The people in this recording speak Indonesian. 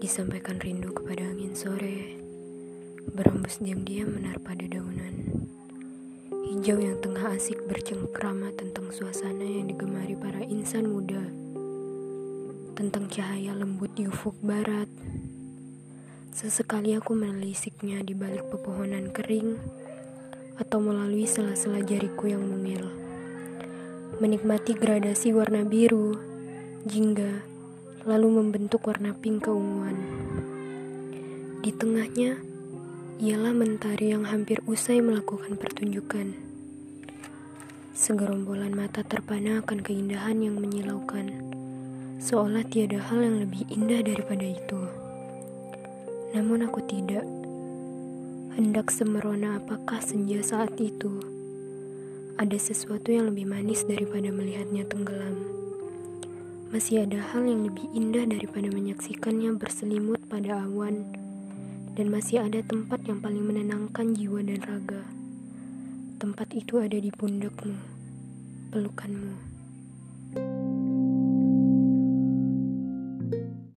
Disampaikan rindu kepada angin sore. Berembus diam-diam menar pada daunan. Hijau yang tengah asik bercengkrama tentang suasana yang digemari para insan muda. Tentang cahaya lembut di ufuk barat. Sesekali aku menelisiknya di balik pepohonan kering Atau melalui sela-sela jariku yang mungil. Menikmati gradasi warna biru, jingga, lalu membentuk warna pink keunguan. Di tengahnya, ialah mentari yang hampir usai melakukan pertunjukan. Segerombolan mata terpana akan keindahan yang menyilaukan, seolah tiada hal yang lebih indah daripada itu. Namun aku tidak. Hendak semerona apakah senja saat itu? Ada sesuatu yang lebih manis daripada melihatnya tenggelam. Masih ada hal yang lebih indah daripada menyaksikannya berselimut pada awan, dan masih ada tempat yang paling menenangkan jiwa dan raga. Tempat itu ada di pundakmu, pelukanmu.